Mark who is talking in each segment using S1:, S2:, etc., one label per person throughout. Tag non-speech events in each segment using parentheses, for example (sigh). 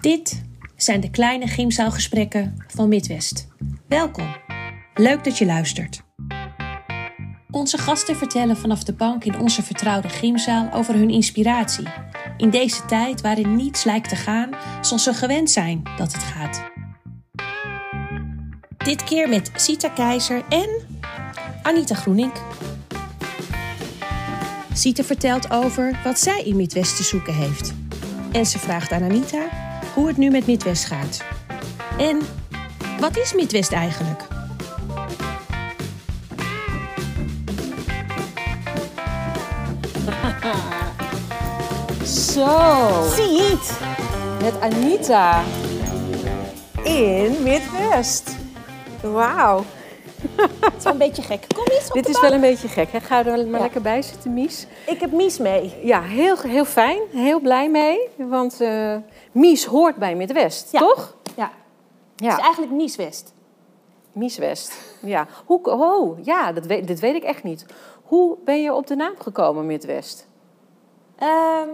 S1: Dit zijn de kleine gymzaalgesprekken van Midwest. Welkom. Leuk dat je luistert. Onze gasten vertellen vanaf de bank in onze vertrouwde gymzaal over hun inspiratie. In deze tijd waarin niets lijkt te gaan zoals ze gewend zijn dat het gaat. Dit keer met Sita Keizer en Anita Groenink. Sita vertelt over wat zij in Midwest te zoeken heeft. En ze vraagt aan Anita hoe het nu met Midwest gaat. En wat is Midwest eigenlijk? (laughs)
S2: Zo,
S3: Ziet!
S2: met Anita in Midwest. Wauw,
S3: Het is wel een beetje gek. Kom eens op
S2: dit is wel een beetje gek. Hè? Ga er maar
S3: Ja.
S2: lekker bij zitten, Mies.
S3: Ik heb Mies mee.
S2: Ja, heel, heel fijn. Heel blij mee. Want eh, Mies hoort bij Midwest,
S3: Ja.
S2: toch?
S3: Ja. Het is
S2: Ja,
S3: eigenlijk Mies West.
S2: Mies West. Ja, Hoe, oh, ja dat weet, dit weet ik echt niet. Hoe ben je op de naam gekomen, Midwest?
S3: Ehm,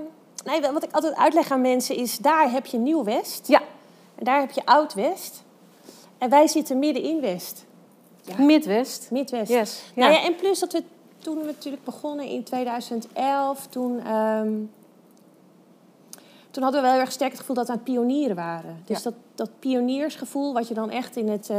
S3: nee, wat ik altijd uitleg aan mensen is, daar heb je Nieuw West.
S2: Ja,
S3: En daar heb je Oud West. En wij zitten midden in West.
S2: Midwest.
S3: Midwest.
S2: Yes. Ja.
S3: Nou ja, en plus dat we toen we natuurlijk begonnen in 2011, toen, ehm, toen hadden we wel heel erg sterk het gevoel dat we aan het pionieren waren. Dus
S2: Ja.
S3: dat, dat pioniersgevoel wat je dan echt in het, eh,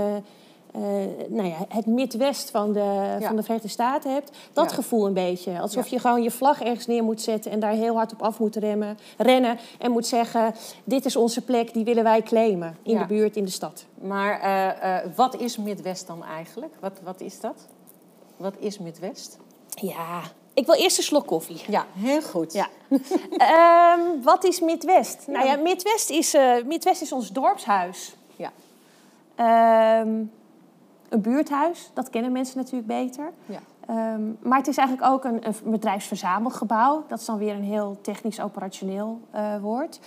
S3: nou ja, het Midwest van de,
S2: Ja.
S3: van de Verenigde Staten hebt. Dat
S2: Ja.
S3: gevoel een beetje. Alsof
S2: Ja.
S3: je gewoon je vlag ergens neer moet zetten en daar heel hard op af moet remmen, rennen. En moet zeggen, dit is onze plek, die willen wij claimen. In de buurt, in de stad.
S2: Maar eh, wat is Midwest dan eigenlijk? Wat, wat is dat? Wat is Midwest?
S3: Ja, ik wil eerst een slok koffie.
S2: Ja, heel goed.
S3: Ja. (laughs) Ehm, wat is Midwest? Nou ja, Midwest is, eh, Midwest is ons dorpshuis.
S2: Ja.
S3: Ehm, een buurthuis, dat kennen mensen natuurlijk beter.
S2: Ja.
S3: Ehm, maar het is eigenlijk ook een, een bedrijfsverzamelgebouw. Dat is dan weer een heel technisch-operationeel eh, woord.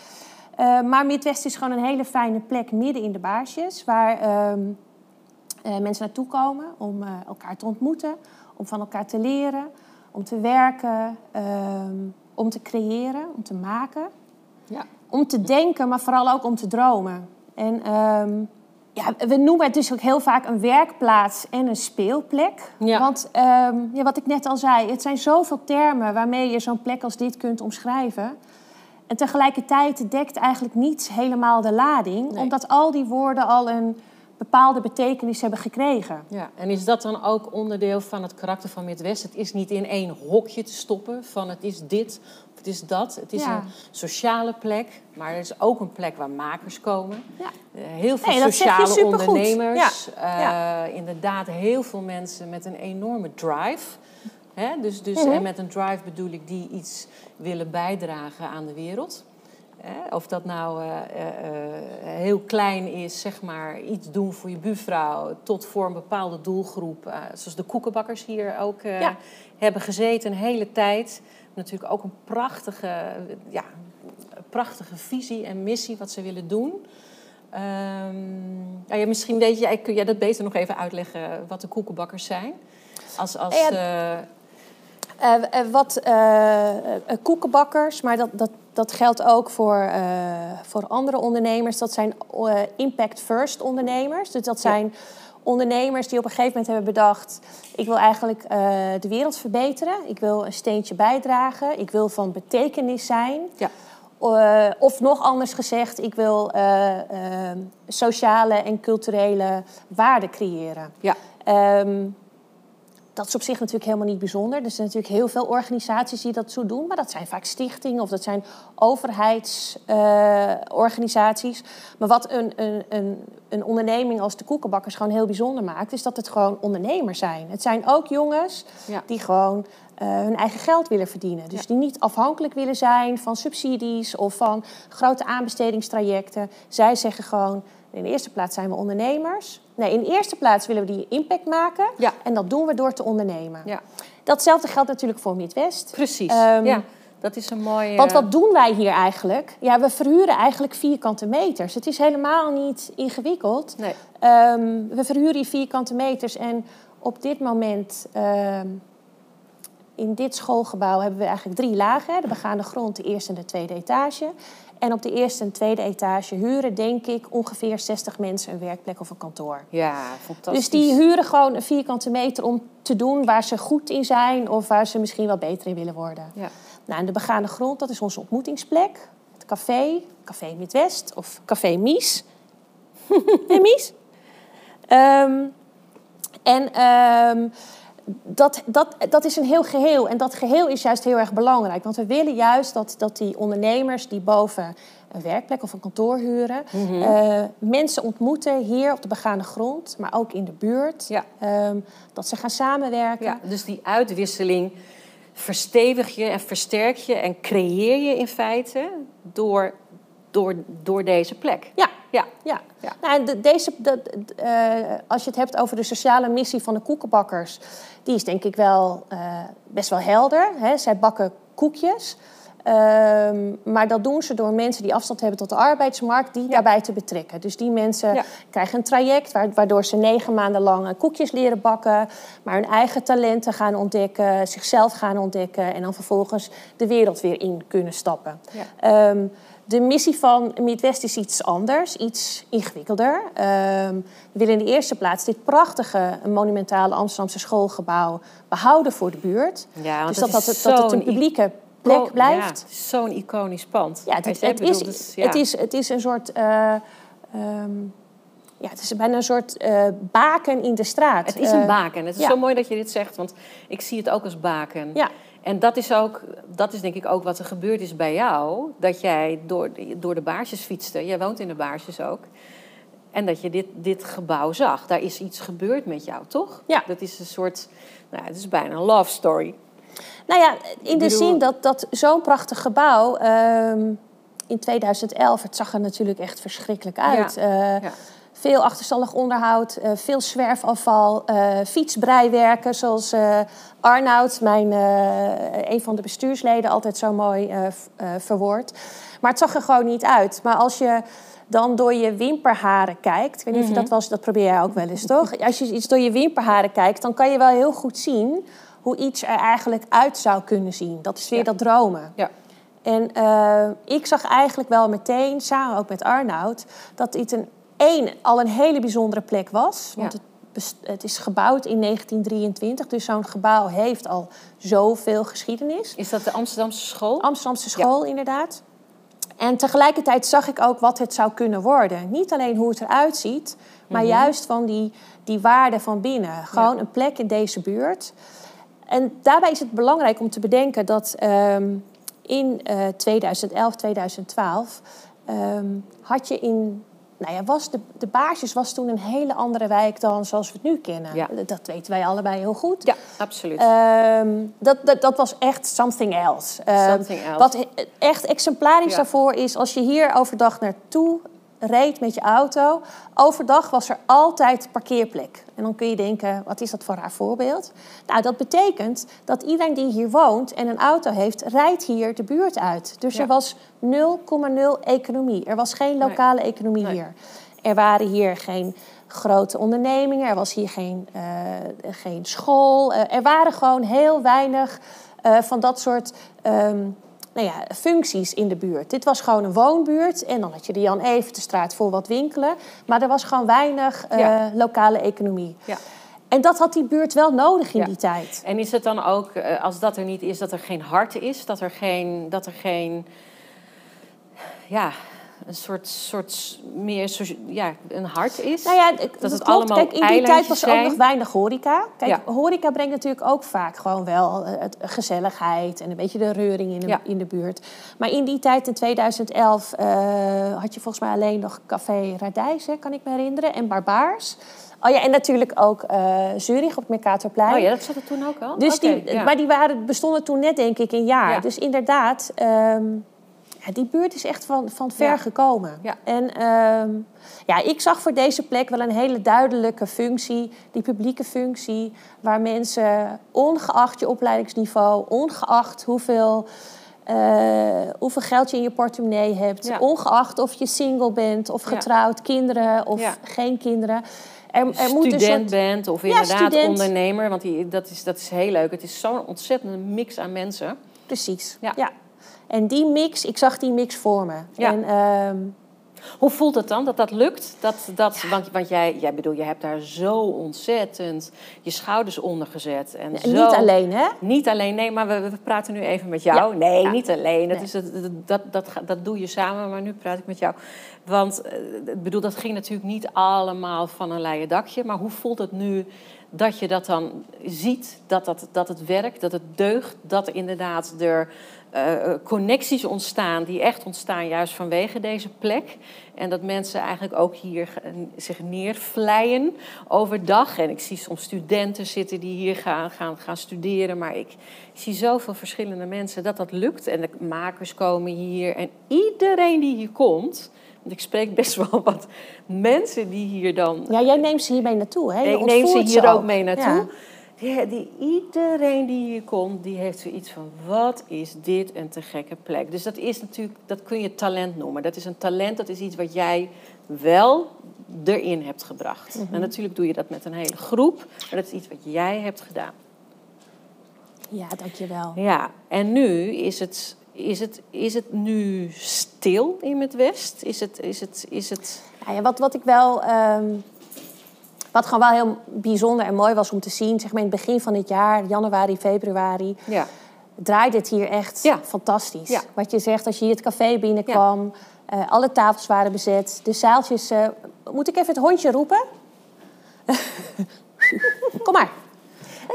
S3: Maar Midwest is gewoon een hele fijne plek midden in de baarsjes... waar eh, mensen naartoe komen om elkaar te ontmoeten... om van elkaar te leren, om te werken, ehm, om te creëren, om te maken
S2: Ja.
S3: om te denken, maar vooral ook om te dromen. En ehm, ja, we noemen het dus ook heel vaak een werkplaats en een speelplek.
S2: Ja.
S3: Want ehm, ja, wat ik net al zei, het zijn zoveel termen waarmee je zo'n plek als dit kunt omschrijven. En tegelijkertijd dekt eigenlijk niet helemaal de lading,
S2: Nee.
S3: omdat al die woorden al een bepaalde betekenis hebben gekregen.
S2: Ja, en is dat dan ook onderdeel van het karakter van Midwest? Het is niet in één hokje te stoppen van het is dit of het is dat. Het is
S3: Ja.
S2: een sociale plek, maar het is ook een plek waar makers komen.
S3: Ja.
S2: Eh, heel veel
S3: Nee,
S2: sociale ondernemers.
S3: Ja.
S2: Eh, inderdaad, heel veel mensen met een enorme drive. Hè? Dus, dus,
S3: Mhm.
S2: En met een drive bedoel ik die iets willen bijdragen aan de wereld. Of dat nou eh, eh, eh, heel klein is, zeg maar, iets doen voor je buurvrouw, tot voor een bepaalde doelgroep. zoals de koekenbakkers hier ook
S3: Ja.
S2: hebben gezeten een hele tijd. Natuurlijk ook een prachtige, ja, prachtige visie en missie wat ze willen doen. Ehm, nou ja, misschien weet jij, kun jij dat beter nog even uitleggen wat de koekenbakkers zijn? Als, als,
S3: Ja,
S2: Eh,
S3: eh, wat koekenbakkers, maar dat, dat, dat geldt ook voor, eh, voor andere ondernemers. Dat zijn eh, impact first ondernemers. Dus dat
S2: Ja.
S3: zijn ondernemers die op een gegeven moment hebben bedacht... ik wil eigenlijk eh, de wereld verbeteren. Ik wil een steentje bijdragen. Ik wil van betekenis zijn.
S2: ja.
S3: Of nog anders gezegd, ik wil sociale en culturele waarden creëren.
S2: Ja.
S3: Ehm, dat is op zich natuurlijk helemaal niet bijzonder. Er zijn natuurlijk heel veel organisaties die dat zo doen. Maar dat zijn vaak stichtingen of dat zijn overheidsorganisaties. maar wat een, een, een, een onderneming als de koekenbakkers gewoon heel bijzonder maakt... is dat het gewoon ondernemers zijn. Het zijn ook jongens
S2: Ja.
S3: die gewoon eh, hun eigen geld willen verdienen. Dus
S2: Ja.
S3: die niet afhankelijk willen zijn van subsidies of van grote aanbestedingstrajecten. Zij zeggen gewoon, in de eerste plaats zijn we ondernemers. Nee, in de eerste plaats willen we die impact maken.
S2: Ja.
S3: En dat doen we door te ondernemen.
S2: ja,
S3: Datzelfde geldt natuurlijk voor Midwest.
S2: precies.
S3: Ehm,
S2: ja, dat is een mooie...
S3: Want wat doen wij hier eigenlijk? Ja, we verhuren eigenlijk vierkante meters. Het is helemaal niet ingewikkeld.
S2: Nee.
S3: Ehm, we verhuren hier vierkante meters en op dit moment ehm, in dit schoolgebouw hebben we eigenlijk drie lagen. De begaande grond, de eerste en de tweede etage. En op de eerste en tweede etage huren, denk ik, ongeveer 60 mensen een werkplek of een kantoor.
S2: Ja, fantastisch.
S3: Dus die huren gewoon een vierkante meter om te doen waar ze goed in zijn of waar ze misschien wel beter in willen worden.
S2: Ja.
S3: Nou, en de begane grond, dat is onze ontmoetingsplek. Het café, Café Midwest of Café Mies. (laughs) en Mies? Ehm, en ehm, dat, dat, dat is een heel geheel. En dat geheel is juist heel erg belangrijk. Want we willen juist dat, dat die ondernemers die boven een werkplek of een kantoor huren, eh, mensen ontmoeten hier op de begane grond, maar ook in de buurt.
S2: Ja.
S3: Ehm, dat ze gaan samenwerken.
S2: Ja, dus die uitwisseling verstevig je en versterk je en creëer je in feite door, door, door deze plek.
S3: Ja,
S2: Ja.
S3: ja.
S2: Ja.
S3: Nou, de- deze, de, eh, als je het hebt over de sociale missie van de koekenbakkers, die is denk ik wel eh, best wel helder. Hè? Zij bakken koekjes. Ehm, maar dat doen ze door mensen die afstand hebben tot de arbeidsmarkt, die daarbij te betrekken. Dus die mensen
S2: Ja.
S3: krijgen een traject wa- waardoor ze negen maanden lang eh, koekjes leren bakken, maar hun eigen talenten gaan ontdekken, zichzelf gaan ontdekken en dan vervolgens de wereld weer in kunnen stappen.
S2: Ja.
S3: Ehm, de missie van Midwest is iets anders, iets ingewikkelder. Ehm, we willen in de eerste plaats dit prachtige, monumentale Amsterdamse schoolgebouw behouden voor de buurt.
S2: Ja,
S3: dus dat, het, dat het een publieke plek blijft.
S2: Ja, het is zo'n iconisch pand.
S3: Ja, het, het, is,
S2: ja.
S3: het, is, het is een soort. eh, ehm, ja, het is bijna een soort eh, baken in de straat.
S2: Het is een
S3: Eh,
S2: baken. Het is
S3: ja.
S2: zo mooi dat je dit zegt, want ik zie het ook als baken.
S3: Ja.
S2: En dat is, ook, dat is denk ik ook wat er gebeurd is bij jou. Dat jij door, door de baarsjes fietste. Jij woont in de baarsjes ook. En dat je dit, dit gebouw zag. Daar is iets gebeurd met jou, toch?
S3: Ja.
S2: Dat is een soort... Nou, het is bijna een love story.
S3: Nou ja, in de
S2: bedoel-
S3: zin dat, dat zo'n prachtig gebouw ehm, in 2011, het zag er natuurlijk echt verschrikkelijk uit.
S2: Ja,
S3: Eh,
S2: ja.
S3: Veel achterstallig onderhoud, eh, veel zwerfafval, eh, fietsbreiwerken, zoals eh Arnoud, mijn, een van de bestuursleden, altijd zo mooi verwoord. Maar het zag er gewoon niet uit. Maar als je dan door je wimperharen kijkt, ik weet niet of je dat wel eens, dat probeer jij ook wel eens, toch? Als je iets door je wimperharen kijkt, dan kan je wel heel goed zien hoe iets er eigenlijk uit zou kunnen zien. Dat is weer
S2: Ja.
S3: dat dromen.
S2: Ja.
S3: En ik zag eigenlijk wel meteen, samen ook met Arnoud, dat dit een, één, al een hele bijzondere plek was. Want
S2: Ja.
S3: het, het is gebouwd in 1923, dus zo'n gebouw heeft al zoveel geschiedenis.
S2: Is dat de Amsterdamse school?
S3: Amsterdamse school, inderdaad. En tegelijkertijd zag ik ook wat het zou kunnen worden. Niet alleen hoe het eruit ziet, maar
S2: Mhm.
S3: juist van die, die waarde van binnen. Gewoon een plek in deze buurt. En daarbij is het belangrijk om te bedenken dat ehm, in eh 2011, 2012 ehm, had je in. Nou ja, was de, de Baarsjes was toen een hele andere wijk dan zoals we het nu kennen.
S2: Ja.
S3: Dat weten wij allebei heel goed.
S2: Ja, absoluut.
S3: Ehm, dat, dat, dat was echt something else. Ehm,
S2: Something else.
S3: Wat he- echt exemplarisch
S2: Ja.
S3: daarvoor is, als je hier overdag naartoe reed met je auto, overdag was er altijd parkeerplek. En dan kun je denken, wat is dat voor raar voorbeeld? Nou, dat betekent dat iedereen die hier woont en een auto heeft, rijdt hier de buurt uit. Dus
S2: Ja.
S3: er was 0,0 economie. Er was geen lokale economie
S2: Nee.
S3: hier. Er waren hier geen grote ondernemingen, er was hier geen, eh, geen school. Eh, er waren gewoon heel weinig eh, van dat soort ehm, nou ja, functies in de buurt. Dit was gewoon een woonbuurt en dan had je de Jan Eventenstraat voor wat winkelen. Maar er was gewoon weinig eh,
S2: Ja.
S3: lokale economie.
S2: Ja.
S3: En dat had die buurt wel nodig in
S2: Ja.
S3: die tijd.
S2: En is het dan ook, eh, als dat er niet is, dat er geen hart is? Dat er geen, dat er geen ja, een soort, soort meer, ja, een hart is?
S3: Nou ja, dat,
S2: het
S3: klopt.
S2: allemaal
S3: Kijk, in die tijd was er ook nog weinig horeca. Kijk,
S2: Ja.
S3: horeca brengt natuurlijk ook vaak gewoon wel eh, het, gezelligheid en een beetje de reuring in de,
S2: Ja.
S3: in de buurt. Maar in die tijd, in 2011, eh, had je volgens mij alleen nog Café Radijs, hè, kan ik me herinneren, en Barbaars. Oh ja, en natuurlijk ook eh Zurich op het Mercatorplein.
S2: Oh ja, dat zat er toen ook al?
S3: Dus die,
S2: ja.
S3: Maar die waren, bestonden toen net, denk ik, een jaar.
S2: Ja.
S3: Dus inderdaad, ehm, ja, die buurt is echt van, van ver
S2: Ja.
S3: gekomen.
S2: Ja.
S3: En ehm, ja, ik zag voor deze plek wel een hele duidelijke functie, die publieke functie, waar mensen, ongeacht je opleidingsniveau, ongeacht hoeveel. eh, hoeveel geld je in je portemonnee hebt, ongeacht of je single bent of getrouwd, kinderen of geen kinderen. Er, er moet een
S2: student
S3: soort
S2: bent of inderdaad ondernemer. Want die, dat, is, dat is heel leuk. Het is zo'n ontzettende mix aan mensen.
S3: Precies.
S2: Ja.
S3: En die mix, ik zag die mix voor me.
S2: Ja.
S3: En, ehm,
S2: Hoe voelt het dan dat dat lukt? Dat, dat, want, want jij, jij bedoel, je hebt daar zo ontzettend je schouders onder gezet. En
S3: en
S2: zo,
S3: niet alleen, hè?
S2: Niet alleen, nee, maar we, we praten nu even met jou.
S3: Ja.
S2: Nee,
S3: Ja.
S2: niet alleen. Dat,
S3: Nee.
S2: is dat, dat, dat, dat doe je samen, maar nu praat ik met jou. Want eh, ik bedoel, dat ging natuurlijk niet allemaal van een leien dakje. Maar hoe voelt het nu dat je dat dan ziet, dat, dat, dat het werkt, dat het deugt, dat er inderdaad er eh, connecties ontstaan, die echt ontstaan juist vanwege deze plek. En dat mensen eigenlijk ook hier zich neervlijen overdag. En ik zie soms studenten zitten die hier gaan, gaan, gaan studeren. Maar ik zie zoveel verschillende mensen dat dat lukt. En de makers komen hier. En iedereen die hier komt. Want ik spreek best wel wat mensen die hier dan
S3: Ja, jij neemt ze hiermee naartoe, hè? Je
S2: ik neem ze hier ook mee
S3: Ja.
S2: Die, die, iedereen die hier komt, die heeft zoiets van: wat is dit een te gekke plek? Dus dat is natuurlijk, dat kun je talent noemen. Dat is een talent, dat is iets wat jij wel erin hebt gebracht.
S3: Mhm.
S2: En natuurlijk doe je dat met een hele groep, maar dat is iets wat jij hebt gedaan.
S3: Ja, dankjewel.
S2: Ja, en nu is het, is het, is het nu stil in het West? Is het, is het, is het...
S3: Nou ja, wat, wat ik wel. ehm, wat gewoon wel heel bijzonder en mooi was om te zien, zeg maar in het begin van dit jaar, januari, februari,
S2: Ja.
S3: draaide het hier echt
S2: Ja.
S3: fantastisch.
S2: Ja.
S3: Wat je zegt, als je hier het café binnenkwam, eh, alle tafels waren bezet, de zaaltjes. eh, moet ik even het hondje roepen? (laughs) Kom maar.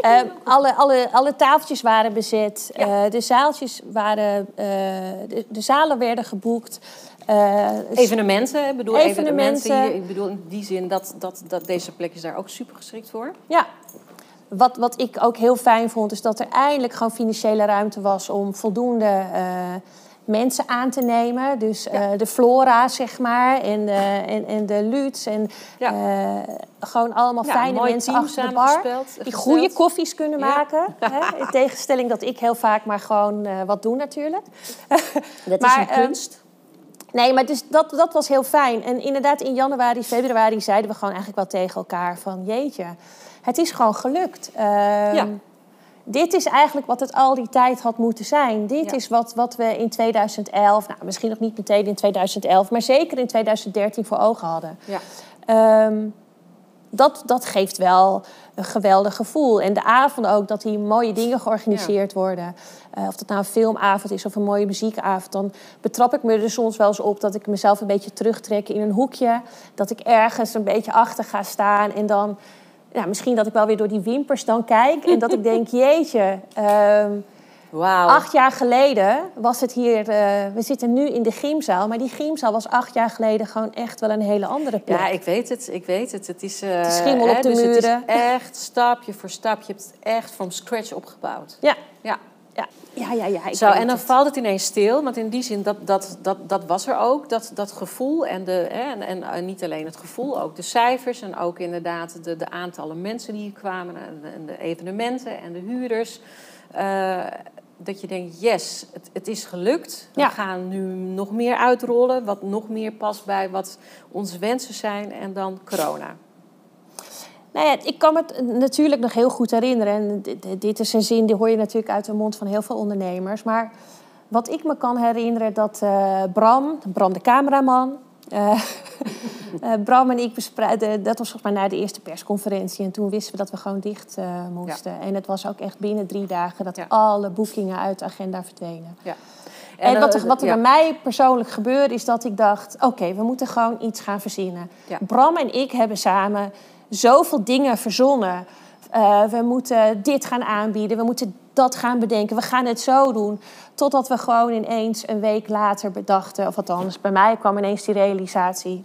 S3: Eh, alle, alle, alle tafeltjes waren bezet.
S2: Ja.
S3: Eh, de zaaltjes waren. eh, de, de zalen werden geboekt. Eh,
S2: Evenementen, ik bedoel evenementen.
S3: Evenementen.
S2: ik bedoel in die zin dat, dat, dat deze plek is daar ook super geschikt voor.
S3: Ja. Wat, wat ik ook heel fijn vond, is dat er eindelijk gewoon financiële ruimte was om voldoende mensen aan te nemen. Dus eh, de Flora, zeg maar, en, en, en de Luts. En
S2: Ja.
S3: eh, gewoon allemaal
S2: Ja,
S3: fijne mensen achter de bar. Die
S2: gesteld.
S3: goede koffies kunnen maken. Hè? (laughs) In tegenstelling dat ik heel vaak maar gewoon eh, wat doe natuurlijk. (laughs)
S2: Dat
S3: Maar,
S2: is een
S3: ehm,
S2: kunst.
S3: Nee, maar dus dat, dat was heel fijn. En inderdaad, in januari, februari zeiden we gewoon eigenlijk wel tegen elkaar van... jeetje, het is gewoon gelukt. Ehm,
S2: Ja.
S3: Dit is eigenlijk wat het al die tijd had moeten zijn. Dit
S2: Ja.
S3: is wat, wat we in 2011, nou misschien nog niet meteen in 2011... maar zeker in 2013 voor ogen hadden.
S2: ja.
S3: Ehm, dat, dat geeft wel een geweldig gevoel. En de avond ook, dat hier mooie dingen georganiseerd worden. Eh, of dat nou een filmavond is of een mooie muziekavond. Dan betrap ik me er soms wel eens op dat ik mezelf een beetje terugtrek in een hoekje. Dat ik ergens een beetje achter ga staan. En dan, ja, misschien dat ik wel weer door die wimpers dan kijk. En dat ik denk, (laughs) jeetje... ehm. Acht jaar geleden was het hier. eh, we zitten nu in de gymzaal, maar die gymzaal was acht jaar geleden gewoon echt wel een hele andere plek.
S2: Ja, ik weet het, ik weet het. Het is,
S3: is schimmel op
S2: hè,
S3: de
S2: dus
S3: muren.
S2: Het is echt stapje voor stapje. Je hebt het echt from scratch opgebouwd.
S3: ja,
S2: Ja.
S3: Ja, ja, ja. ik
S2: Zo, en dan
S3: het.
S2: valt het ineens stil, want in die zin, dat, dat, dat, dat was er ook, dat, dat gevoel. En, de, hè, en, en eh, niet alleen het gevoel, ook de cijfers en ook inderdaad de, de aantallen mensen die hier kwamen en de, en de evenementen en de huurders. Eh, dat je denkt, yes, het, het is gelukt. We
S3: Ja.
S2: gaan nu nog meer uitrollen, wat nog meer past bij wat onze wensen zijn en dan corona.
S3: Nou ja, ik kan me het natuurlijk nog heel goed herinneren. En dit, dit is een zin die hoor je natuurlijk uit de mond van heel veel ondernemers. Maar wat ik me kan herinneren, dat eh, Bram, Bram de cameraman. eh, (laughs) eh, Bram en ik bespreiden, dat was volgens mij na de eerste persconferentie. En toen wisten we dat we gewoon dicht moesten. En het was ook echt binnen drie dagen dat
S2: Ja.
S3: alle boekingen uit de agenda verdwenen.
S2: Ja.
S3: En, wat er, wat er
S2: ja.
S3: bij mij persoonlijk gebeurde, is dat ik dacht: oké, we moeten gewoon iets gaan verzinnen.
S2: Ja.
S3: Bram en ik hebben samen zoveel dingen verzonnen. Eh, we moeten dit gaan aanbieden, we moeten dat gaan bedenken, we gaan het zo doen. Totdat we gewoon ineens een week later bedachten, of althans, bij mij kwam ineens die realisatie: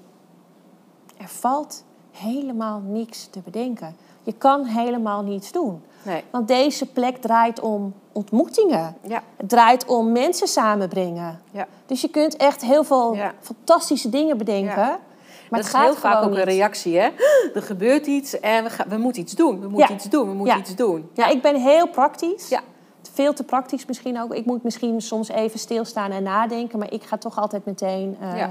S3: er valt helemaal niks te bedenken. Je kan helemaal niets doen.
S2: Nee.
S3: Want deze plek draait om ontmoetingen.
S2: Ja.
S3: Het draait om mensen samenbrengen.
S2: Ja.
S3: Dus je kunt echt heel veel
S2: Ja.
S3: fantastische dingen bedenken. Maar
S2: dat
S3: het
S2: is heel vaak ook een reactie, hè? (gasps) Er gebeurt iets en we, gaan, we moeten iets doen. We moeten
S3: Ja.
S2: iets doen. We moeten
S3: Ja.
S2: iets doen.
S3: Ja, ik ben heel praktisch.
S2: Ja.
S3: Veel te praktisch misschien ook. Ik moet misschien soms even stilstaan en nadenken. Maar ik ga toch altijd meteen eh,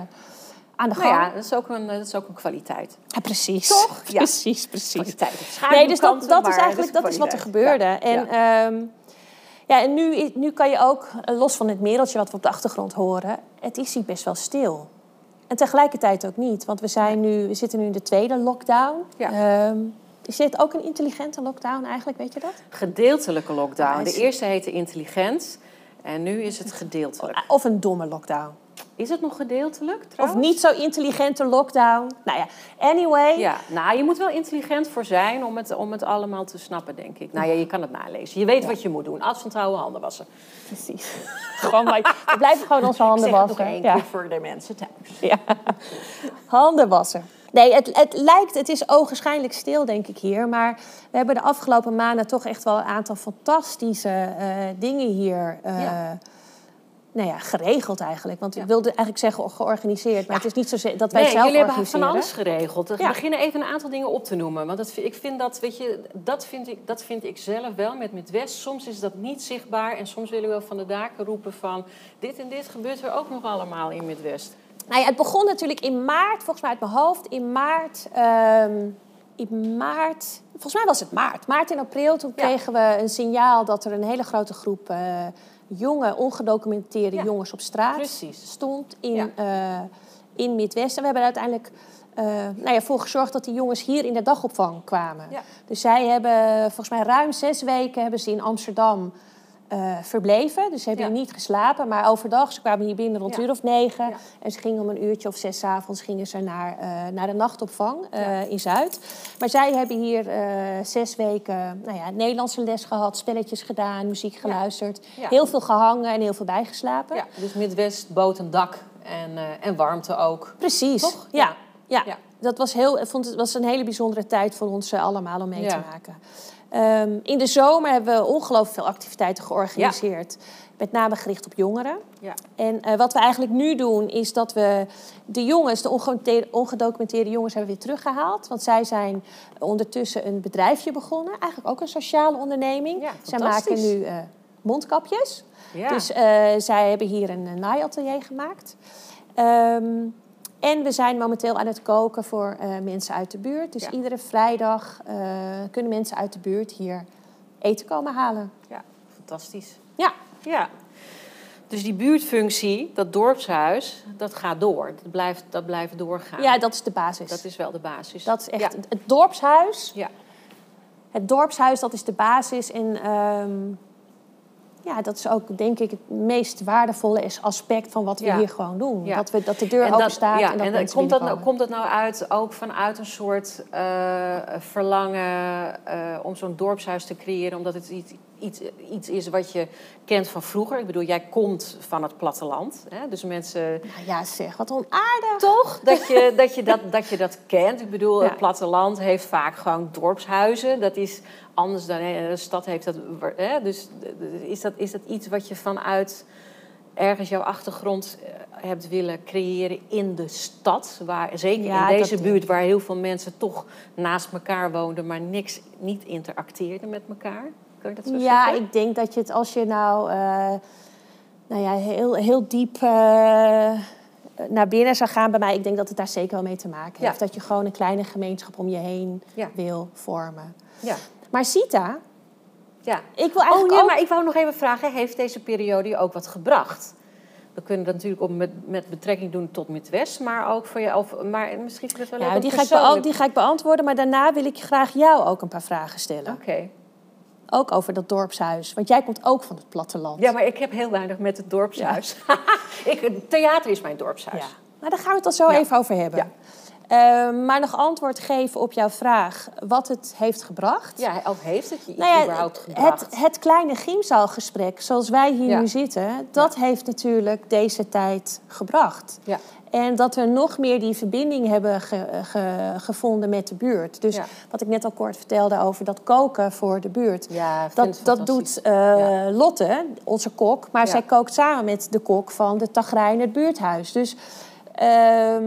S3: aan de gang.
S2: Nou ja, dat is ook een, dat is ook een kwaliteit.
S3: Ja, precies.
S2: Toch? (laughs) Ja.
S3: Precies, precies.
S2: Kwaliteit.
S3: Nee, dus dat, dat is eigenlijk dat is wat er gebeurde.
S2: Ja.
S3: En
S2: Ja.
S3: ja. Ja, en nu, nu kan je ook, eh, los van het mereltje wat we op de achtergrond horen, het is hier best wel stil. En tegelijkertijd ook niet, want we, zijn nu, we zitten nu in de tweede lockdown.
S2: Ja.
S3: Ehm, is dit ook een intelligente lockdown eigenlijk, weet je dat?
S2: Gedeeltelijke lockdown. De eerste heette intelligent en nu is het gedeeltelijk.
S3: Of een domme lockdown.
S2: Is het nog gedeeltelijk
S3: Of
S2: trouwens?
S3: niet zo intelligente lockdown. Nou ja, anyway.
S2: Ja, nou, je moet wel intelligent voor zijn om het, om het allemaal te snappen, denk ik. Nou ja, je kan het nalezen. Je weet wat je moet doen. Afstand houden, handen wassen.
S3: Precies. (laughs) gewoon, we blijven gewoon onze handen wassen. Ja.
S2: voor de mensen thuis.
S3: Ja. Handen wassen. Nee, het, het lijkt, het is ogenschijnlijk stil, denk ik hier. Maar we hebben de afgelopen maanden toch echt wel een aantal fantastische eh, dingen hier
S2: Ja.
S3: Nou ja, geregeld eigenlijk. Want ik wilde eigenlijk zeggen georganiseerd. Maar het is niet zo dat wij
S2: Nee,
S3: zelf
S2: jullie hebben van alles geregeld. We beginnen even een aantal dingen op te noemen. Want dat, ik vind dat, weet je, dat vind ik, dat vind ik zelf wel met Midwest. Soms is dat niet zichtbaar. En soms willen we wel van de daken roepen van... dit en dit gebeurt er ook nog allemaal in Midwest.
S3: Nou ja, het begon natuurlijk in maart, volgens mij uit mijn hoofd. In maart, ehm, in maart, volgens mij was het maart. Maart en april, toen
S2: Ja.
S3: kregen we een signaal dat er een hele grote groep eh, jonge, ongedocumenteerde
S2: Ja.
S3: jongens op straat
S2: Precies.
S3: stond in,
S2: Ja.
S3: eh, in Midwest. En we hebben er uiteindelijk eh, nou ja, voor gezorgd dat die jongens hier in de dagopvang kwamen.
S2: Ja.
S3: Dus zij hebben volgens mij ruim zes weken hebben ze in Amsterdam eh, verbleven. Dus ze hebben
S2: Ja.
S3: hier niet geslapen, maar overdag. Ze kwamen hier binnen rond
S2: Ja.
S3: uur of negen.
S2: Ja.
S3: En ze gingen om een uurtje of zes avonds gingen ze naar, eh, naar de nachtopvang eh, in Zuid. Maar zij hebben hier zes weken nou ja, Nederlandse les gehad, spelletjes gedaan, muziek geluisterd. Heel veel gehangen en heel veel bijgeslapen.
S2: Ja, dus Midwest bood een dak en, en warmte ook.
S3: Precies.
S2: Toch?
S3: Ja. Ja.
S2: Ja.
S3: dat was, heel, vond het was een hele bijzondere tijd voor ons allemaal om mee
S2: Ja.
S3: te maken. Ehm, in de zomer hebben we ongelooflijk veel activiteiten georganiseerd. Met name gericht op jongeren.
S2: Ja.
S3: En eh, wat we eigenlijk nu doen, is dat we de jongens, de ongedocumenteerde, ongedocumenteerde jongens, hebben we weer teruggehaald. Want zij zijn ondertussen een bedrijfje begonnen. Eigenlijk ook een sociale onderneming.
S2: Ja,
S3: zij maken nu eh, mondkapjes.
S2: Ja.
S3: Dus eh, zij hebben hier een uh, naaiatelier gemaakt. Ehm, en we zijn momenteel aan het koken voor eh, mensen uit de buurt. Dus
S2: Ja.
S3: iedere vrijdag eh, kunnen mensen uit de buurt hier eten komen halen.
S2: ja, fantastisch.
S3: Ja,
S2: Ja. Dus die buurtfunctie, dat dorpshuis, dat gaat door. Dat blijft, dat blijft doorgaan.
S3: ja dat is de basis.
S2: Dat is wel de basis.
S3: Dat is echt
S2: Ja.
S3: het, het dorpshuis.
S2: Ja.
S3: Het dorpshuis, dat is de basis. En ehm, ja, dat is ook denk ik het meest waardevolle aspect van wat we
S2: Ja.
S3: hier gewoon doen.
S2: Ja.
S3: Dat, we, dat de deur
S2: En
S3: open
S2: dat,
S3: staat
S2: ja,
S3: en dat
S2: en
S3: mensen
S2: komt, dat nou, komt dat nou uit ook vanuit een soort eh, verlangen eh, om zo'n dorpshuis te creëren, omdat het iets, iets, iets is wat je kent van vroeger? Ik bedoel, jij komt van het platteland, hè? dus mensen
S3: Nou ja, zeg, wat onaardig.
S2: toch dat je (laughs) dat, je dat, dat je dat kent. Ik bedoel,
S3: Ja.
S2: het platteland heeft vaak gewoon dorpshuizen. Dat is anders dan hè, de stad heeft dat. Hè? Dus is dat, is dat iets wat je vanuit ergens jouw achtergrond eh, hebt willen creëren in de stad? Waar, zeker
S3: Ja,
S2: in deze
S3: dat-
S2: buurt waar heel veel mensen toch naast elkaar woonden, maar niks niet interacteerden met elkaar. Dat zo
S3: Ja,
S2: zeggen?
S3: ik denk dat je het als je nou, eh, nou ja, heel, heel diep eh, naar binnen zou gaan bij mij, ik denk dat het daar zeker wel mee te maken
S2: Ja.
S3: heeft. Dat je gewoon een kleine gemeenschap om je heen
S2: Ja.
S3: wil vormen.
S2: Ja.
S3: Maar Sita,
S2: ja.
S3: ik wil eigenlijk
S2: Oh ja,
S3: ook...
S2: maar ik wou nog even vragen, heeft deze periode je ook wat gebracht? We kunnen dat natuurlijk ook met, met betrekking doen tot Midwest, maar ook voor je, of, maar misschien ik het wel
S3: Ja, die, ga ik die ga ik beantwoorden, maar daarna wil ik graag jou ook een paar vragen stellen.
S2: Oké.
S3: Ook over dat dorpshuis, want jij komt ook van het platteland.
S2: Ja, maar ik heb heel weinig met het dorpshuis. (laughs) ik, theater is mijn dorpshuis.
S3: Ja. Nou, daar gaan we het al zo even over hebben. Ehm, maar nog antwoord geven op jouw vraag wat het heeft gebracht.
S2: Ja, of heeft het je iets
S3: Nou ja,
S2: überhaupt gebracht?
S3: het, het kleine gymzaalgesprek zoals wij hier
S2: Ja.
S3: nu zitten, dat heeft natuurlijk deze tijd gebracht.
S2: Ja.
S3: En dat we nog meer die verbinding hebben ge- ge- gevonden met de buurt. Dus
S2: Ja.
S3: wat ik net al kort vertelde over dat koken voor de buurt.
S2: Ja,
S3: Dat, dat doet eh,
S2: Ja.
S3: Lotte, onze kok. Maar zij kookt samen met de kok van de Tagrijn het buurthuis. Dus ehm,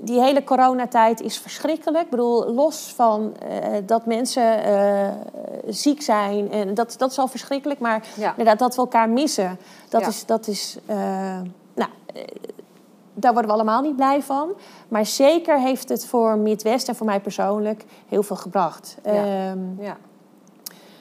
S3: die hele coronatijd is verschrikkelijk. Ik bedoel, los van eh, dat mensen eh, ziek zijn. En dat, dat is al verschrikkelijk. Maar
S2: Ja.
S3: inderdaad, dat we elkaar missen. Dat
S2: Ja.
S3: is... Dat is eh, nou, daar worden we allemaal niet blij van. Maar zeker heeft het voor Midwest en voor mij persoonlijk heel veel gebracht.
S2: Ja.
S3: Ehm,
S2: Ja.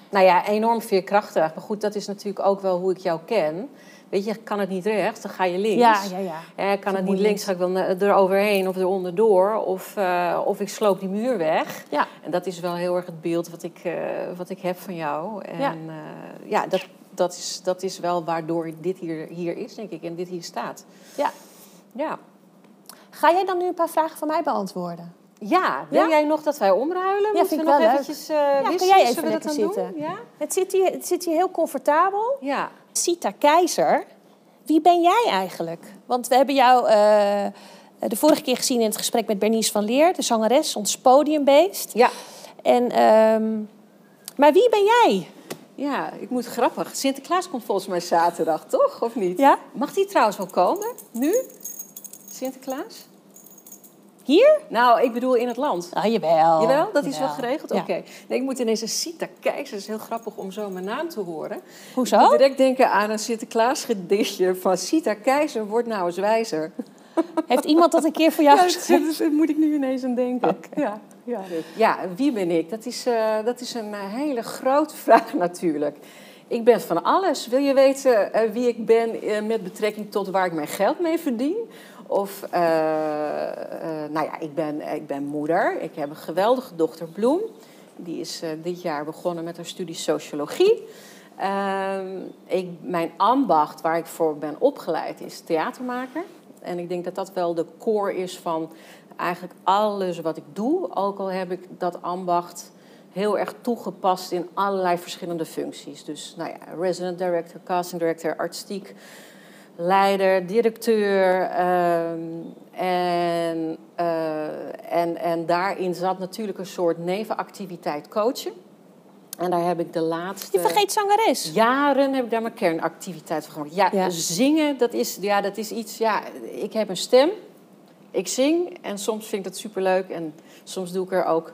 S2: Nou ja, enorm veerkrachtig. Maar goed, dat is natuurlijk ook wel hoe ik jou ken. Weet je, kan het niet rechts, dan ga je links.
S3: Ja, ja, ja.
S2: Ja, kan het niet links, ga ik wel eroverheen of eronderdoor. Of, uh, of ik sloop die muur weg.
S3: Ja.
S2: En dat is wel heel erg het beeld wat ik, uh, wat ik heb van jou. En
S3: Ja.
S2: uh, ja, dat, dat, is, dat is wel waardoor dit hier, hier is, denk ik. En dit hier staat.
S3: Ja.
S2: Ja.
S3: Ga jij dan nu een paar vragen van mij beantwoorden?
S2: Ja, wil
S3: Ja?
S2: jij nog dat wij omruilen?
S3: Ja,
S2: Moeten
S3: vind
S2: we
S3: ik
S2: nog
S3: wel leuk.
S2: eventjes uh,
S3: kan
S2: wisselen?
S3: jij even
S2: Zullen we dat dan
S3: zitten?
S2: doen? Ja?
S3: Het zit hier, het zit hier heel comfortabel.
S2: Ja.
S3: Sita Keizer, wie ben jij eigenlijk? Want we hebben jou eh, de vorige keer gezien in het gesprek met Bernice van Leer, de zangeres, ons podiumbeest.
S2: Ja.
S3: En, ehm, maar wie ben jij?
S2: Ja, ik moet grappig. Sinterklaas komt volgens mij zaterdag, toch? Of niet?
S3: Ja?
S2: Mag die trouwens wel komen? Nu? Sinterklaas?
S3: Hier?
S2: Nou, ik bedoel in het land.
S3: Ah, jawel.
S2: Jawel, dat is
S3: Jawel.
S2: wel geregeld?
S3: Ja.
S2: Oké. Nee, ik moet ineens een Sita kijken. Het is heel grappig om zo mijn naam te horen.
S3: Hoezo?
S2: Ik moet direct denken aan een Sinterklaas gedichtje van Sita Keizer, wordt nou eens wijzer. (laughs)
S3: Heeft iemand dat een keer voor jou
S2: Ja,
S3: geschreven?
S2: daar moet ik nu ineens aan denken. Ja, ja. ja, wie ben ik? Dat is, eh, dat is een eh, hele grote (laughs) vraag natuurlijk. Ik ben van alles. Wil je weten eh, wie ik ben met betrekking tot waar ik mijn geld mee verdien? Of, eh, eh, nou ja, ik ben, ik ben moeder. Ik heb een geweldige dochter Bloem. Die is eh, dit jaar begonnen met haar studie sociologie. Ehm, ik, mijn ambacht waar ik voor ben opgeleid is theatermaker. En ik denk dat dat wel de core is van eigenlijk alles wat ik doe. Ook al heb ik dat ambacht heel erg toegepast in allerlei verschillende functies. Dus nou ja, resident director, casting director, artistiek leider, directeur. ehm, en, eh, en, en daarin zat natuurlijk een soort nevenactiviteit coachen. En daar heb ik de laatste
S3: Je vergeet zangeres.
S2: jaren heb ik daar mijn kernactiviteit van gemaakt. Ja,
S3: Ja.
S2: zingen, dat is, ja, dat is iets... Ja, ik heb een stem, ik zing en soms vind ik dat superleuk. En soms doe ik er ook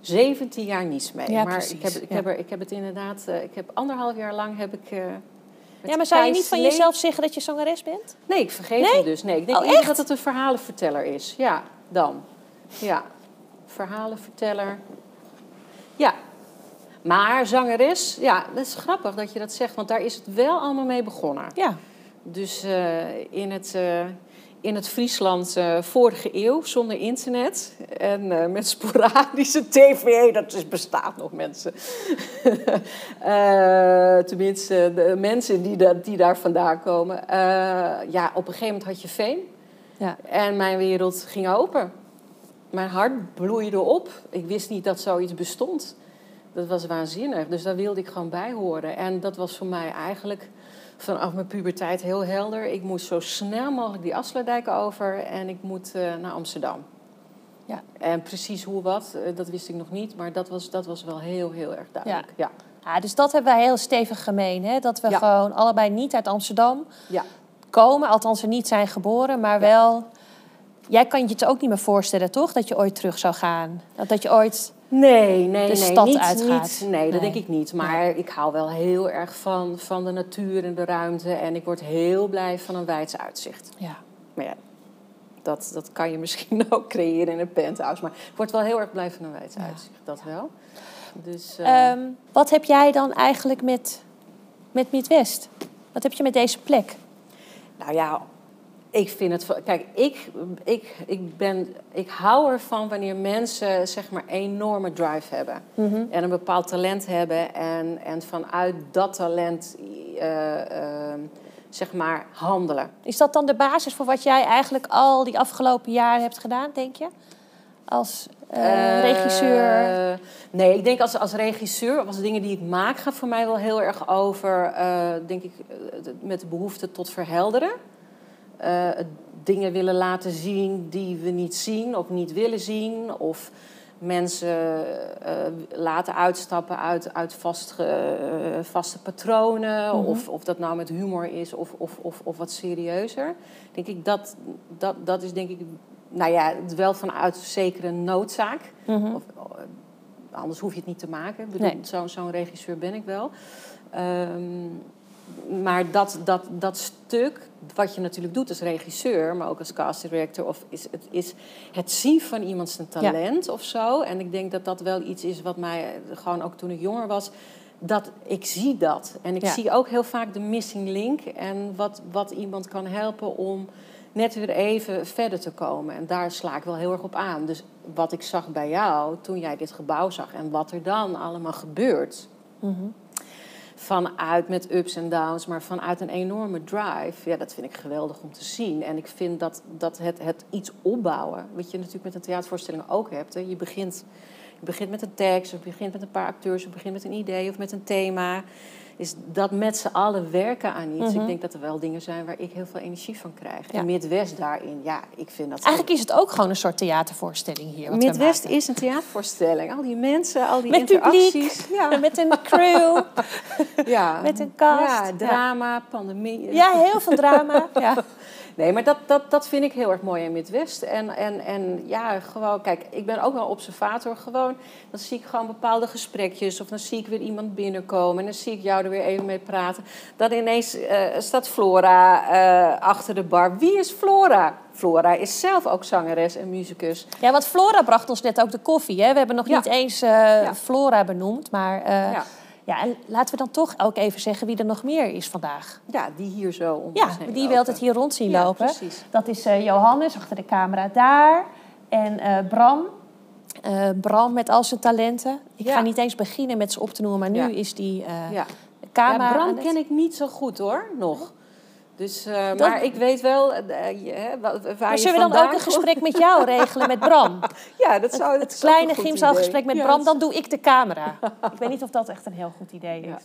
S2: 17 jaar niets mee.
S3: Ja,
S2: maar
S3: precies,
S2: ik heb, ik,
S3: ja.
S2: heb er, ik heb het inderdaad... eh, ik heb anderhalf jaar lang heb ik... eh,
S3: Ja, maar zou je niet van jezelf zeggen dat je zangeres bent?
S2: Nee, ik vergeet
S3: Nee?
S2: het dus. Nee, ik denk
S3: Oh, echt?
S2: dat het een verhalenverteller is. Ja, dan. Ja, verhalenverteller. Ja. Maar zangeres, ja, dat is grappig dat je dat zegt, want daar is het wel allemaal mee begonnen.
S3: Ja.
S2: Dus eh, in, het, eh, in het Friesland eh, vorige eeuw, zonder internet en eh, met sporadische (laughs) tv, dat is, bestaat nog mensen. (laughs) Eh, tenminste, de mensen die, da- die daar vandaan komen. Ja, op een gegeven moment had je Veen
S3: Ja.
S2: en mijn wereld ging open. Mijn hart bloeide op. Ik wist niet dat zoiets bestond. Dat was waanzinnig. Dus daar wilde ik gewoon bij horen. En dat was voor mij eigenlijk vanaf mijn puberteit heel helder. Ik moest zo snel mogelijk die Afsluitdijk over en ik moet eh, naar Amsterdam.
S3: Ja.
S2: En precies hoe wat, eh, dat wist ik nog niet. Maar dat was, dat was wel heel, heel erg duidelijk. Ja.
S3: Ja, dus dat hebben wij heel stevig gemeen. Hè? Dat we
S2: Ja.
S3: gewoon allebei niet uit Amsterdam
S2: Ja.
S3: komen. Althans, er niet zijn geboren, maar wel... Jij kan je het ook niet meer voorstellen, toch? Dat je ooit terug zou gaan. Dat, dat je ooit...
S2: Nee, nee,
S3: de
S2: nee.
S3: stad
S2: niet,
S3: uitgaat.
S2: Niet, nee, dat
S3: Nee.
S2: denk ik niet. Maar ik hou wel heel erg van, van de natuur en de ruimte. En ik word heel blij van een wijds uitzicht.
S3: Ja.
S2: Maar ja, dat, dat kan je (laughs) misschien ook creëren in een penthouse. Maar ik word wel heel erg blij van een wijds uitzicht. Dat wel. Dus, eh,
S3: Ehm, wat heb jij dan eigenlijk met, met Midwest? Wat heb je met deze plek?
S2: Nou ja, ik vind het. Kijk, ik, ik, ik, ben, ik hou ervan wanneer mensen zeg maar enorme drive hebben. En een bepaald talent hebben. En, en vanuit dat talent eh, eh, zeg maar handelen.
S3: Is dat dan de basis voor wat jij eigenlijk al die afgelopen jaren hebt gedaan, denk je? Als eh,
S2: Eh,
S3: regisseur?
S2: nee, ik denk als, als regisseur, als dingen die ik maak, gaat voor mij wel heel erg over, denk ik, met de behoefte tot verhelderen. Eh, dingen willen laten zien die we niet zien of niet willen zien. Of mensen eh, laten uitstappen uit, uit vastge- eh, vaste patronen. of, of dat nou met humor is of, of, of, of wat serieuzer. Denk ik, dat, dat, dat is denk ik, nou ja, wel vanuit zekere noodzaak.
S3: Mhm.
S2: Of, anders hoef je het niet te maken. Ik bedoel,
S3: Nee.
S2: zo- Zo'n regisseur ben ik wel. Ehm, maar dat, dat, dat stuk, wat je natuurlijk doet als regisseur, maar ook als casting director, of is, het, is het zien van iemand zijn talent of zo. En ik denk dat dat wel iets is wat mij, eh, gewoon ook toen ik jonger was, dat, ik zie dat. En ik
S3: Ja.
S2: zie ook heel vaak de missing link. En wat, wat iemand kan helpen om net weer even verder te komen. En daar sla ik wel heel erg op aan. Dus wat ik zag bij jou toen jij dit gebouw zag en wat er dan allemaal gebeurt. Vanuit met ups en downs, maar vanuit een enorme drive. Ja, dat vind ik geweldig om te zien. En ik vind dat, dat het, het iets opbouwen, wat je natuurlijk met een theatervoorstelling ook hebt. Hè. Je, begint, je begint met een tekst, of je begint met een paar acteurs, of je begint met een idee of met een thema. Is dat met z'n allen werken aan iets. Ik denk dat er wel dingen zijn waar ik heel veel energie van krijg.
S3: Ja.
S2: En Midwest daarin, ja, ik vind dat...
S3: Eigenlijk is het ook gewoon een soort theatervoorstelling hier.
S2: Midwest is een theatervoorstelling. Al die mensen, al die
S3: Met
S2: interacties.
S3: publiek,
S2: Ja. (laughs)
S3: met een crew, (laughs)
S2: ja.
S3: met een cast.
S2: Ja, drama, pandemie.
S3: Ja, heel veel drama. (laughs) Ja.
S2: Nee, maar dat, dat, dat vind ik heel erg mooi in Midwest. En, en, en ja, gewoon, kijk, ik ben ook wel observator. Gewoon, dan zie ik gewoon bepaalde gesprekjes. Of dan zie ik weer iemand binnenkomen. En dan zie ik jou er weer even mee praten. Dan ineens eh, staat Flora eh, achter de bar. Wie is Flora? Flora is zelf ook zangeres en muzikus.
S3: ja, want Flora bracht ons net ook de koffie. Hè? We hebben nog
S2: Ja.
S3: niet eens eh,
S2: Ja.
S3: Flora benoemd. Maar eh,
S2: Ja.
S3: ja. en laten we dan toch ook even zeggen wie er nog meer is vandaag.
S2: Ja, die hier zo om
S3: Ja,
S2: ons heen
S3: die
S2: lopen.
S3: altijd hier rond zien
S2: Ja,
S3: lopen.
S2: precies.
S3: Dat is eh, Johannes achter de camera daar. En eh, Bram. Eh, Bram met al zijn talenten. Ik
S2: Ja.
S3: ga niet eens beginnen met ze op te noemen, maar nu
S2: Ja.
S3: is die eh
S2: Ja.
S3: Camera.
S2: Ja, Bram
S3: het-
S2: ken ik niet zo goed hoor, nog. Dus, eh,
S3: Dat-
S2: Maar ik weet wel je, waar
S3: Maar zullen we dan ook een gesprek met jou regelen met Bram? (laughs)
S2: Ja, dat zou dat
S3: Het
S2: een
S3: kleine gymzaalgesprek met
S2: Ja,
S3: Bram, dan doe ik de camera. (laughs) ik weet niet of dat echt een heel goed idee is.
S2: Ja.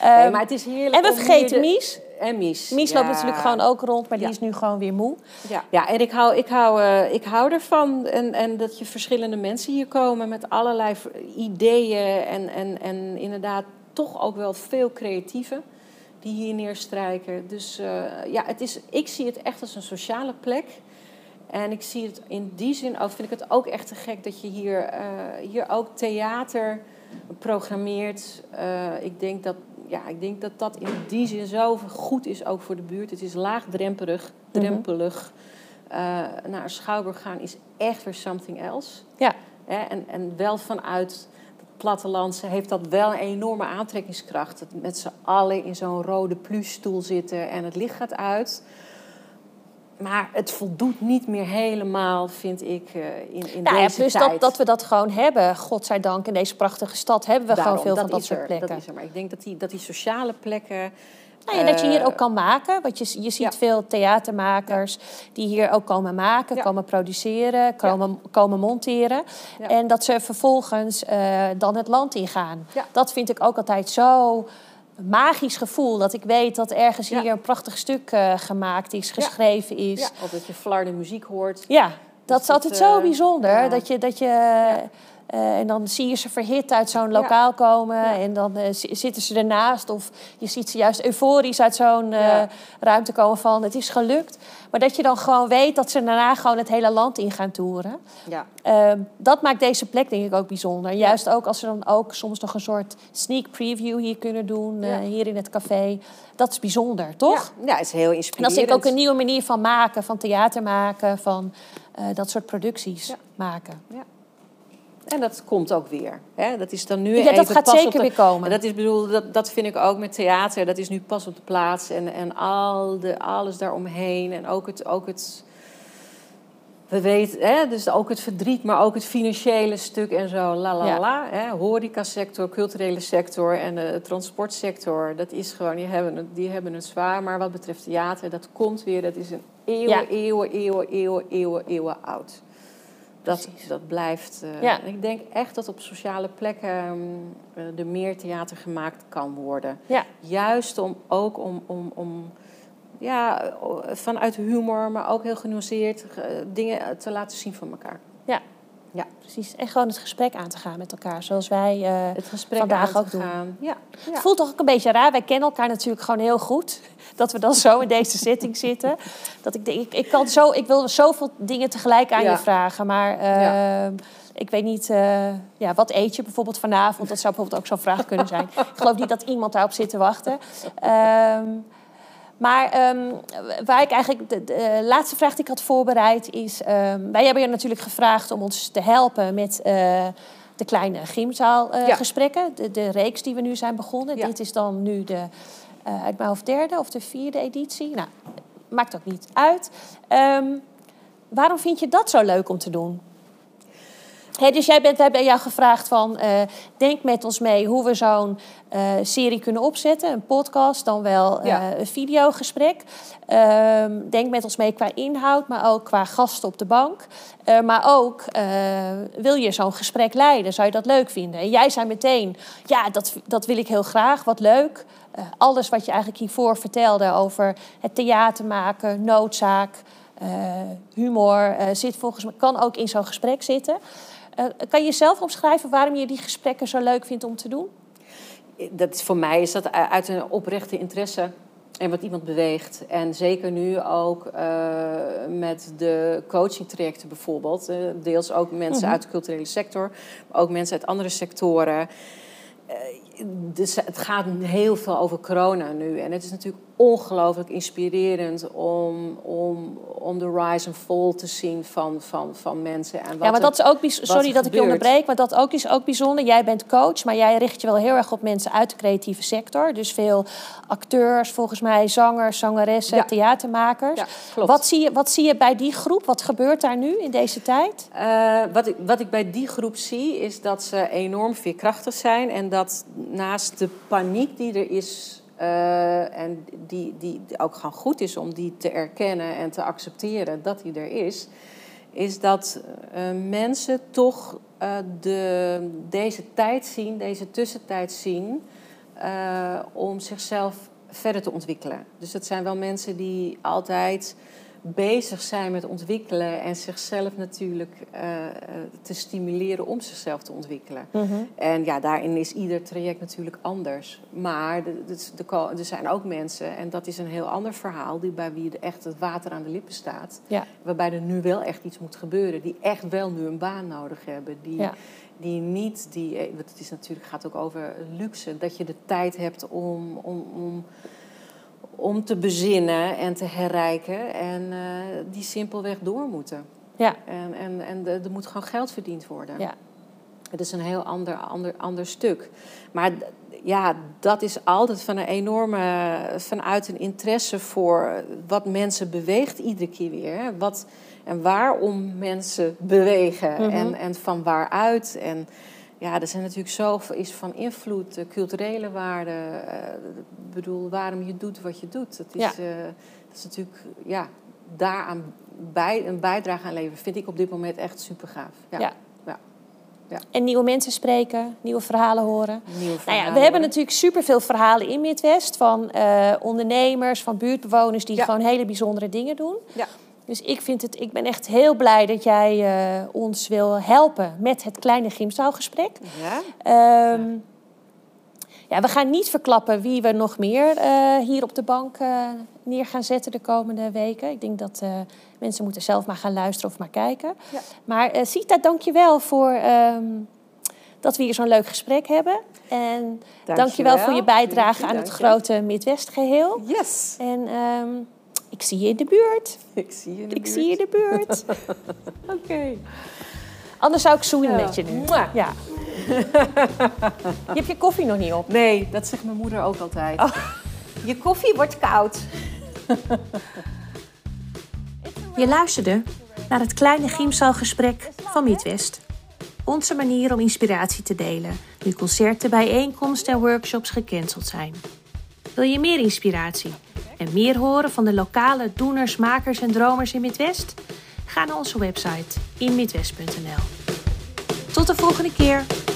S3: Ehm,
S2: Nee, maar het is heerlijk
S3: en we vergeten
S2: de-
S3: Mies.
S2: En Mies.
S3: Mies
S2: ja.
S3: loopt natuurlijk gewoon ook rond, maar die is nu gewoon weer moe.
S2: Ja, ja en ik hou, ik, hou, ik hou ervan. En, en dat je verschillende mensen hier komen met allerlei ideeën. En, en, en inderdaad toch ook wel veel creatieven die hier neerstrijken. Dus eh, ja, het is, ik zie het echt als een sociale plek. En ik zie het in die zin ook, vind ik het ook echt te gek dat je hier, eh, hier ook theater programmeert. Eh, ik, denk dat, ja, ik denk dat dat in die zin zo goed is ook voor de buurt. Het is laagdrempelig, drempelig. Eh, naar een schouwburg gaan is echt weer something else.
S3: Ja,
S2: Hè? En, en wel vanuit het plattelandse heeft dat wel een enorme aantrekkingskracht. Dat met z'n allen in zo'n rode plustoel zitten en het licht gaat uit. Maar het voldoet niet meer helemaal, vind ik, eh, in, in
S3: nou ja,
S2: deze
S3: plus
S2: tijd.
S3: dat, dat we dat gewoon hebben. Godzijdank, in deze prachtige stad hebben we
S2: Daarom,
S3: gewoon veel van dat soort
S2: er,
S3: plekken.
S2: Dat is er. Maar ik denk dat die, dat die sociale plekken...
S3: Nou ja, dat je hier
S2: eh,
S3: ook kan maken. Want je, je ziet
S2: ja.
S3: veel theatermakers die hier ook komen maken,
S2: Ja.
S3: komen produceren, komen, komen monteren. En dat ze vervolgens eh, dan het land ingaan. Dat vind ik ook altijd zo magisch gevoel. Dat ik weet dat ergens hier een prachtig stuk eh, gemaakt is, geschreven is.
S2: Of dat je flarde muziek hoort.
S3: Ja, dat is
S2: dat,
S3: altijd zo
S2: eh,
S3: bijzonder. Dat je, dat je, eh, en dan zie je ze verhit uit zo'n lokaal komen. En dan eh, zi- zitten ze ernaast. Of je ziet ze juist euforisch uit zo'n eh,
S2: Ja.
S3: ruimte komen van het is gelukt. Maar dat je dan gewoon weet dat ze daarna gewoon het hele land in gaan toeren.
S2: Ja.
S3: Ehm, dat maakt deze plek denk ik ook bijzonder. Juist ook als ze dan ook soms nog een soort sneak preview hier kunnen doen. hier in het café. Dat is bijzonder, toch?
S2: Ja, het is heel
S3: En
S2: inspirerend.
S3: dat is ook een nieuwe manier van maken, van theater maken, van dat soort producties
S2: Ja.
S3: maken.
S2: Ja. En dat komt ook weer. Hè? Dat is dan nu
S3: Ja, dat
S2: even
S3: gaat
S2: pas
S3: zeker
S2: de-
S3: weer komen.
S2: En dat is bedoel, dat, dat vind ik ook met theater. Dat is nu pas op de plaats en, en al de, alles daaromheen en ook het, ook het we weten, hè, dus ook het verdriet, maar ook het financiële stuk en zo. La la
S3: Ja.
S2: la. Hè, horecasector, culturele sector en de transportsector. Dat is gewoon, die hebben, het, die hebben het zwaar. Maar wat betreft theater, dat komt weer. Dat is een eeuwen,
S3: Ja.
S2: eeuwen, eeuwen, eeuwen, eeuwen, eeuwen oud. Dat,
S3: Precies.
S2: dat blijft. eh,
S3: Ja.
S2: Ik denk echt dat op sociale plekken eh, er meer theater gemaakt kan worden.
S3: Ja.
S2: Juist om ook om, om, om ja, vanuit humor, maar ook heel genuanceerd eh, dingen te laten zien van elkaar.
S3: Ja.
S2: Ja.
S3: Precies. En gewoon het gesprek aan te gaan met elkaar, zoals wij
S2: Het gesprek
S3: vandaag ook doen.
S2: gaan. Ja.
S3: Het voelt toch ook een beetje raar. Wij kennen elkaar natuurlijk gewoon heel goed. Dat we dan zo in deze zitting zitten. Dat ik denk, ik, ik, kan zo, ik wil zoveel dingen tegelijk aan
S2: Ja.
S3: je vragen. Maar eh, ik weet niet, eh, ja, wat eet je bijvoorbeeld vanavond? Dat zou bijvoorbeeld ook zo'n vraag kunnen zijn. ik geloof niet dat iemand daarop zit te wachten. Ehm, maar ehm, waar ik eigenlijk de, de laatste vraag die ik had voorbereid is: ehm, wij hebben je natuurlijk gevraagd om ons te helpen met eh, de kleine gymzaalgesprekken, de, de reeks die we nu zijn begonnen.
S2: Ja.
S3: Dit is dan nu de, eh, uit mijn hoofd derde of de vierde editie. Nou, maakt ook niet uit. Ehm, waarom vind je dat zo leuk om te doen? Dus jij bent, we hebben jou gevraagd van, eh, denk met ons mee hoe we zo'n eh, serie kunnen opzetten. Een podcast, dan wel eh,
S2: Ja.
S3: een videogesprek. Ehm, denk met ons mee qua inhoud, maar ook qua gasten op de bank. Maar ook, wil je zo'n gesprek leiden? Zou je dat leuk vinden? En jij zei meteen, ja, dat, dat wil ik heel graag, wat leuk. Alles wat je eigenlijk hiervoor vertelde over het theater maken, noodzaak, humor, zit volgens mij, kan ook in zo'n gesprek zitten. Eh, kan je zelf omschrijven waarom je die gesprekken zo leuk vindt om te doen?
S2: dat is, voor mij is dat uit een oprechte interesse en wat iemand beweegt. En zeker nu ook eh, met de coachingtrajecten bijvoorbeeld. eh, deels ook mensen
S3: Mhm.
S2: uit de culturele sector, maar ook mensen uit andere sectoren. Dus het gaat heel veel over corona nu. En het is natuurlijk ongelooflijk inspirerend om, om, om de rise and fall te zien van, van, van mensen. En wat
S3: ja, maar
S2: er-
S3: dat is ook sorry dat ik je onderbreek, maar dat ook is ook bijzonder. Jij bent coach, maar jij richt je wel heel erg op mensen uit de creatieve sector. Dus veel acteurs, volgens mij zangers, zangeressen,
S2: Ja.
S3: theatermakers.
S2: Ja, klopt.
S3: Wat zie, je, wat zie je bij die groep? Wat gebeurt daar nu in deze tijd?
S2: Eh, wat, ik, wat ik bij die groep zie, is dat ze enorm veerkrachtig zijn. En dat naast de paniek die er is, eh, en die, die ook gewoon goed is om die te erkennen en te accepteren dat die er is, is dat eh, mensen toch eh, de, deze tijd zien, deze tussentijd zien, om zichzelf verder te ontwikkelen. Dus dat zijn wel mensen die altijd bezig zijn met ontwikkelen en zichzelf natuurlijk eh, eh, te stimuleren om zichzelf te ontwikkelen. En ja, daarin is ieder traject natuurlijk anders. Maar de- de- de ko- er zijn ook mensen, en dat is een heel ander verhaal, die bij wie echt het water aan de lippen staat.
S3: Ja.
S2: Waarbij er nu wel echt iets moet gebeuren. Die echt wel nu een baan nodig hebben. Die,
S3: Ja.
S2: die niet, die, eh, want het is natuurlijk, gaat ook over luxe. Dat je de tijd hebt om, om, om, om te bezinnen en te herrijken. En eh, die simpelweg door moeten.
S3: Ja,
S2: En, en, en de- er moet gewoon geld verdiend worden.
S3: ja.
S2: Het is een heel ander, ander, ander stuk. Maar ja, dat is altijd van een enorme, vanuit een interesse voor wat mensen beweegt iedere keer weer. Wat, en waarom mensen bewegen
S3: Mhm.
S2: en, en van waaruit. En ja, er zijn natuurlijk zoveel is van invloed, eh, culturele waarden. eh, Ik bedoel, waarom je doet wat je doet. Dat is,
S3: Ja.
S2: eh, dat is natuurlijk, ja, daaraan bij, een bijdrage aan leveren vind ik op dit moment echt super gaaf.
S3: Ja.
S2: ja.
S3: En nieuwe mensen spreken, nieuwe verhalen horen.
S2: Nieuwe
S3: Nou ja,
S2: verhalen.
S3: we hebben natuurlijk superveel verhalen in Midwest van ondernemers, van buurtbewoners die
S2: Ja.
S3: gewoon hele bijzondere dingen doen.
S2: Ja.
S3: Dus ik, vind het, ik ben echt heel blij dat jij eh, ons wil helpen met het kleine gymzaalgesprek.
S2: Ja?
S3: Ehm, ja, we gaan niet verklappen wie we nog meer eh, hier op de bank eh, neer gaan zetten de komende weken. Ik denk dat mensen moeten zelf maar gaan luisteren of maar kijken.
S2: Ja.
S3: Maar Sita, dank je wel voor ehm, dat we hier zo'n leuk gesprek hebben. En dank je wel voor je bijdrage aan het grote Midwest-geheel.
S2: Yes.
S3: En ehm, ik zie je in de buurt.
S2: Ik zie je in de
S3: Ik
S2: buurt.
S3: zie je in de buurt. (laughs)
S2: Oké.
S3: Anders zou ik zoenen
S2: Ja.
S3: met je nu.
S2: Mwah.
S3: Ja. je hebt je koffie nog niet op.
S2: Nee, dat zegt mijn moeder ook altijd.
S3: Oh.
S2: Je koffie wordt koud.
S1: Je luisterde naar het kleine Chiemzaalgesprek van Midwest. Onze manier om inspiratie te delen, nu concerten, bijeenkomsten en workshops gecanceld zijn. Wil je meer inspiratie en meer horen van de lokale doeners, makers en dromers in Midwest? Ga naar onze website inmidwest.nl. Tot de volgende keer!